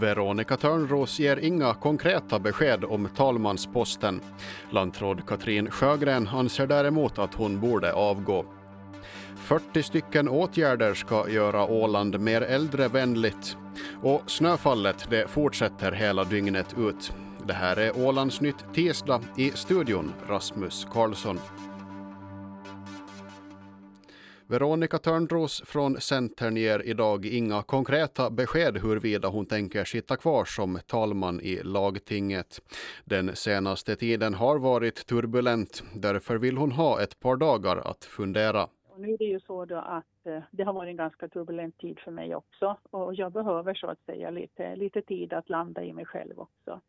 Veronica Törnros ger inga konkreta besked om talmansposten. Lantråd Katrin Sjögren anser däremot att hon borde avgå. 40 stycken åtgärder ska göra Åland mer äldrevänligt. Och snöfallet det fortsätter hela dygnet ut. Det här är Ålandsnytt tisdag i studion Rasmus Karlsson. Veronica Törnros från Centern ger idag inga konkreta besked huruvida hon tänker sitta kvar som talman i lagtinget. Den senaste tiden har varit turbulent. Därför vill hon ha ett par dagar att fundera. Och nu är det ju så då att eh, det har varit en ganska turbulent tid för mig också och jag behöver så att säga lite, lite tid att landa i mig själv också.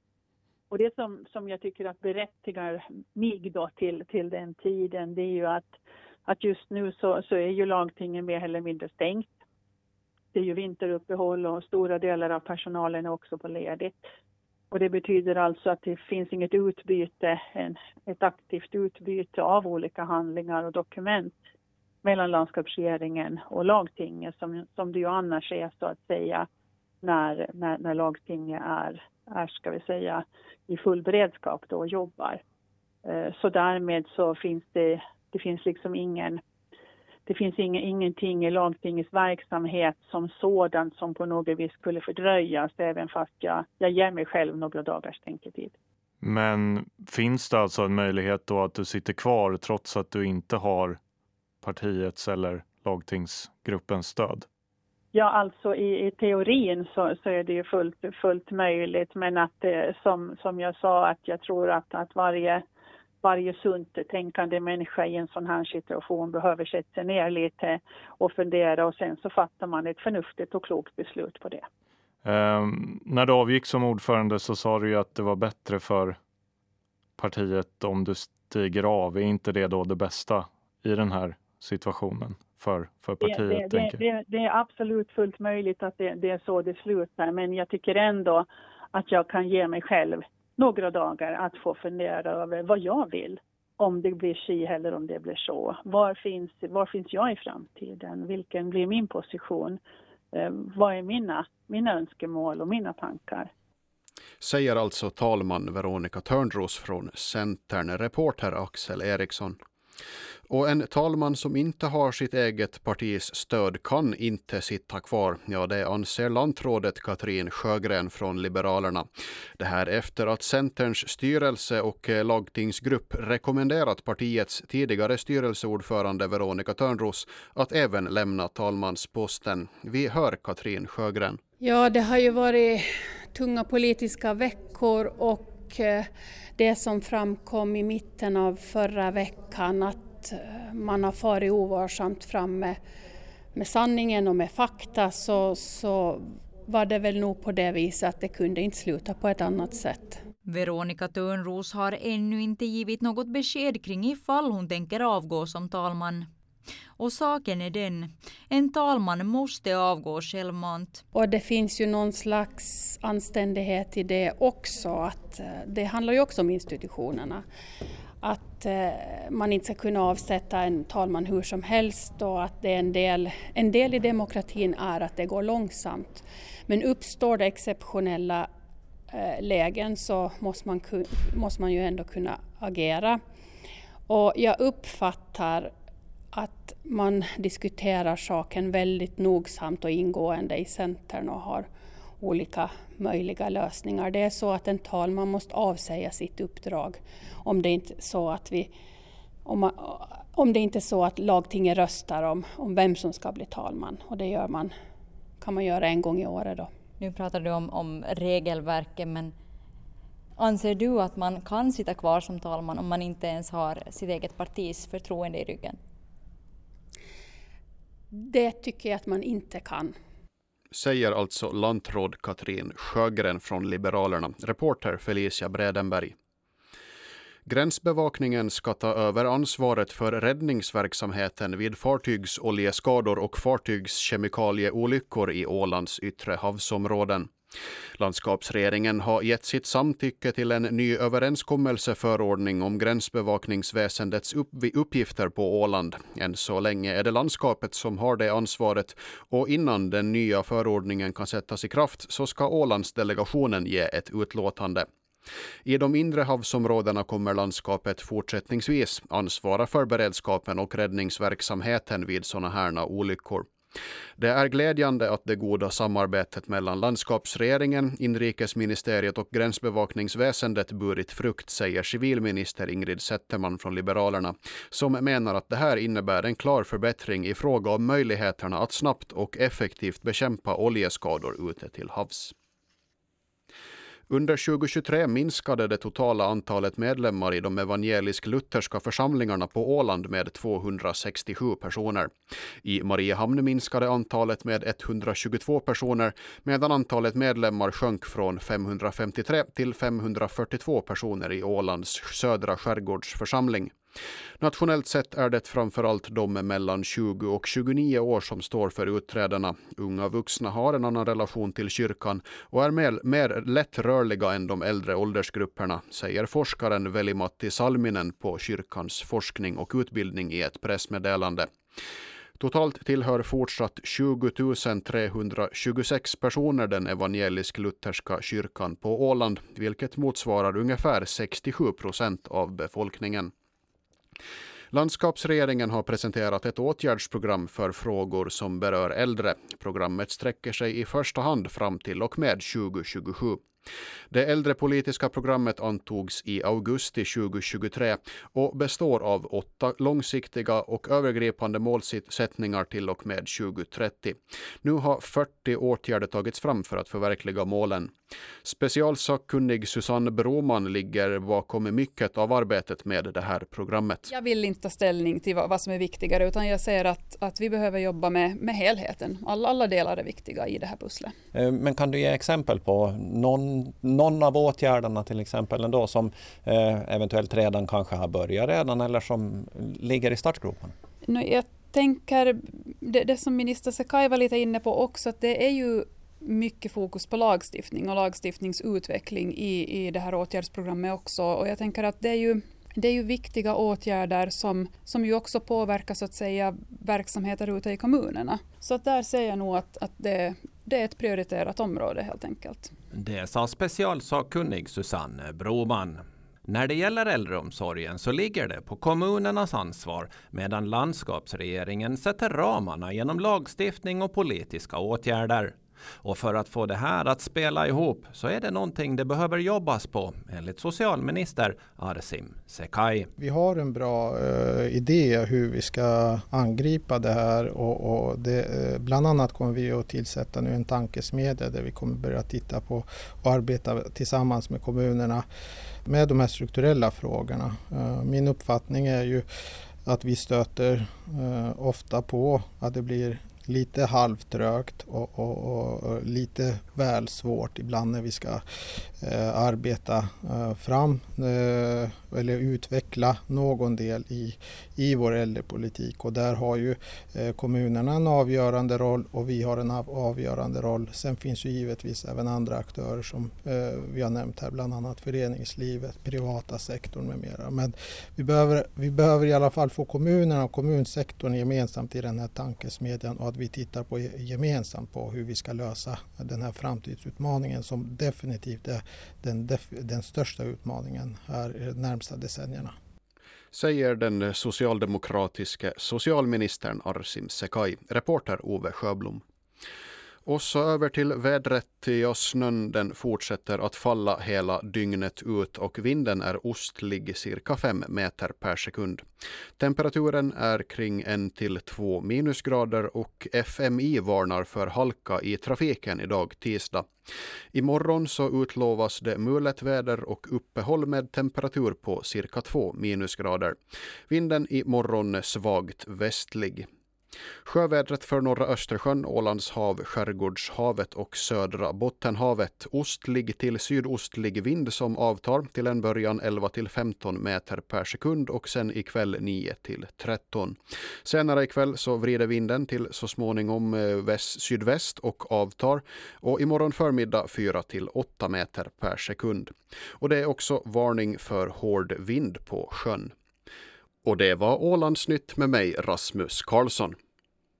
Och det som, som jag tycker att berättigar mig då till, till den tiden det är ju att att just nu så, så är ju lagtingen mer eller mindre stängt. Det är ju vinteruppehåll och stora delar av personalen är också på ledigt. Och det betyder alltså att det finns inget utbyte, en, ett aktivt utbyte av olika handlingar och dokument mellan landskapsregeringen och lagtinget som, som det ju annars är så att säga när, när, när lagtinget är, är, ska vi säga, i full beredskap då och jobbar. Eh, så därmed så finns det det finns liksom ingen det finns ing, ingenting i lagtingets verksamhet som sådant som på något vis skulle fördröjas även fast jag, jag ger mig själv några dagars tänketid. Men finns det alltså en möjlighet då att du sitter kvar trots att du inte har partiets eller lagtingsgruppens stöd? Ja, alltså i, i teorin så, så, är det ju fullt, fullt möjligt men att eh, som, som jag sa att jag tror att, att varje varje sunt tänkande människa i en sån här situation behöver sätta sig ner lite och fundera och sen så fattar man ett förnuftigt och klokt beslut på det. Um, när du avgick som ordförande så sa du ju att det var bättre för partiet om du stiger av. Är inte det då det bästa i den här situationen för, för partiet? Det, det, det, det är absolut fullt möjligt att det, är så det slutar men jag tycker ändå att jag kan ge mig själv några dagar att få fundera över vad jag vill. Om det blir si eller om det blir så. Var finns, var finns jag i framtiden? Vilken blir min position? Eh, vad är mina, mina önskemål och mina tankar? Säger alltså talman Veronica Törnros från Centern, reporter Axel Eriksson. Och en talman som inte har sitt eget partis stöd kan inte sitta kvar. Ja, det anser lantrådet Katrin Sjögren från Liberalerna. Det här efter att Centerns styrelse och eh, lagtingsgrupp rekommenderat partiets tidigare styrelseordförande Veronica Törnros att även lämna talmansposten. Vi hör Katrin Sjögren. Ja, det har ju varit tunga politiska veckor och och eh, det som framkom i mitten av förra veckan att eh, man har farit ovarsamt fram med, med sanningen och med fakta så, så var det väl nog på det viset att det kunde inte sluta på ett annat sätt. Veronica Törnros har ännu inte givit något besked kring ifall hon tänker avgå som talman. Och saken är den, en talman måste avgå självmant. Och det finns ju någon slags anständighet i det också, att eh, det handlar ju också om institutionerna att eh, man inte ska kunna avsätta en talman hur som helst och att det är en del, en del i demokratin är att det går långsamt. Men uppstår det exceptionella eh, lägen så måste man, måste man ju ändå kunna agera. Och jag uppfattar att man diskuterar saken väldigt nogsamt och ingående i Centern och har olika möjliga lösningar. Det är så att en talman måste avsäga sitt uppdrag om det inte är så att vi om, man, om det inte är så att lagtinget röstar om, om vem som ska bli talman och det gör man, kan man göra en gång i året. Då. Nu pratar du om, om regelverket men anser du att man kan sitta kvar som talman om man inte ens har sitt eget partis förtroende i ryggen? Det tycker jag att man inte kan säger alltså lantråd Katrin Sjögren från Liberalerna, reporter Felicia Bredenberg. Gränsbevakningen ska ta över ansvaret för räddningsverksamheten vid fartygsoljeskador och fartygskemikalieolyckor i Ålands yttre havsområden. Landskapsregeringen har gett sitt samtycke till en ny överenskommelseförordning om gränsbevakningsväsendets uppgifter på Åland. Än så länge är det landskapet som har det ansvaret och innan den nya förordningen kan sättas i kraft så ska Ålandsdelegationen ge ett utlåtande. I de inre havsområdena kommer landskapet fortsättningsvis ansvara för beredskapen och räddningsverksamheten vid sådana här olyckor. Det är glädjande att det goda samarbetet mellan landskapsregeringen, inrikesministeriet och gränsbevakningsväsendet burit frukt, säger civilminister Ingrid Zetterman från Liberalerna, som menar att det här innebär en klar förbättring i fråga om möjligheterna att snabbt och effektivt bekämpa oljeskador ute till havs. Under 2023 minskade det totala antalet medlemmar i de evangelisk-lutherska församlingarna på Åland med 267 personer. I Mariehamn minskade antalet med 122 personer medan antalet medlemmar sjönk från 553 till 542 personer i Ålands södra skärgårdsförsamling. Nationellt sett är det framförallt de mellan 20 och 29 år som står för utträdena. Unga vuxna har en annan relation till kyrkan och är mer, mer lättrörliga än de äldre åldersgrupperna, säger forskaren Veli-Matti Salminen på kyrkans forskning och utbildning i ett pressmeddelande. Totalt tillhör fortsatt 20 326 personer den evangelisk-lutherska kyrkan på Åland, vilket motsvarar ungefär 67 procent av befolkningen. Landskapsregeringen har presenterat ett åtgärdsprogram för frågor som berör äldre. Programmet sträcker sig i första hand fram till och med 2027. Det äldrepolitiska programmet antogs i augusti 2023 och består av åtta långsiktiga och övergripande målsättningar till och med 2030. Nu har 40 åtgärder tagits fram för att förverkliga målen. Specialsakkunnig Susanne Broman ligger bakom mycket av arbetet med det här programmet. Jag vill inte ta ställning till vad som är viktigare utan jag ser att, att vi behöver jobba med, med helheten. Alla, alla delar är viktiga i det här pusslet. Eh, men kan du ge exempel på någon, någon av åtgärderna till exempel ändå som eh, eventuellt redan kanske har börjat redan eller som ligger i startgropen? Jag tänker det, det som minister Sekai var lite inne på också att det är ju mycket fokus på lagstiftning och lagstiftningsutveckling i, i det här åtgärdsprogrammet också. Och jag tänker att det är ju det är ju viktiga åtgärder som, som ju också påverkar så att säga verksamheter ute i kommunerna. Så att där ser jag nog att, att det, det är ett prioriterat område helt enkelt. Det sa specialsakkunnig Susanne Broman. När det gäller äldreomsorgen så ligger det på kommunernas ansvar medan landskapsregeringen sätter ramarna genom lagstiftning och politiska åtgärder. Och för att få det här att spela ihop så är det någonting det behöver jobbas på enligt socialminister Arsim Sekai. Vi har en bra eh, idé hur vi ska angripa det här och, och det, eh, bland annat kommer vi att tillsätta nu en tankesmedja där vi kommer börja titta på och arbeta tillsammans med kommunerna med de här strukturella frågorna. Eh, min uppfattning är ju att vi stöter eh, ofta på att det blir lite halvtrögt och, och, och, lite väl svårt ibland när vi ska eh, arbeta eh, fram. Eh, eller utveckla någon del i, i vår äldrepolitik och där har ju eh, kommunerna en avgörande roll och vi har en avgörande roll. Sen finns ju givetvis även andra aktörer som eh, vi har nämnt här, bland annat föreningslivet, privata sektorn med mera. Men vi behöver, vi behöver i alla fall få kommunerna och kommunsektorn gemensamt i den här tankesmedjan och att vi tittar på gemensamt på hur vi ska lösa den här framtidsutmaningen som definitivt är den, den största utmaningen här eh, närmsta decennierna. Säger den socialdemokratiske socialministern Arsim Sekai, reporter Ove Sjöblom. Och så över till vädret. Ja, snön den fortsätter att falla hela dygnet ut och vinden är ostlig cirka 5 meter per sekund. Temperaturen är kring 1 till 2 minusgrader och FMI varnar för halka i trafiken idag tisdag. Imorgon så utlovas det mulet väder och uppehåll med temperatur på cirka 2 minusgrader. Vinden imorgon är svagt västlig. Sjövädret för norra Östersjön, Ålands hav, Skärgårdshavet och södra Bottenhavet. Ostlig till sydostlig vind som avtar till en början 11 till 15 meter per sekund och sen ikväll 9 till 13. Senare ikväll så vrider vinden till så småningom eh, väst, sydväst och avtar och imorgon förmiddag 4 till 8 meter per sekund. Och det är också varning för hård vind på sjön. Och det var Ålandsnytt med mig, Rasmus Karlsson.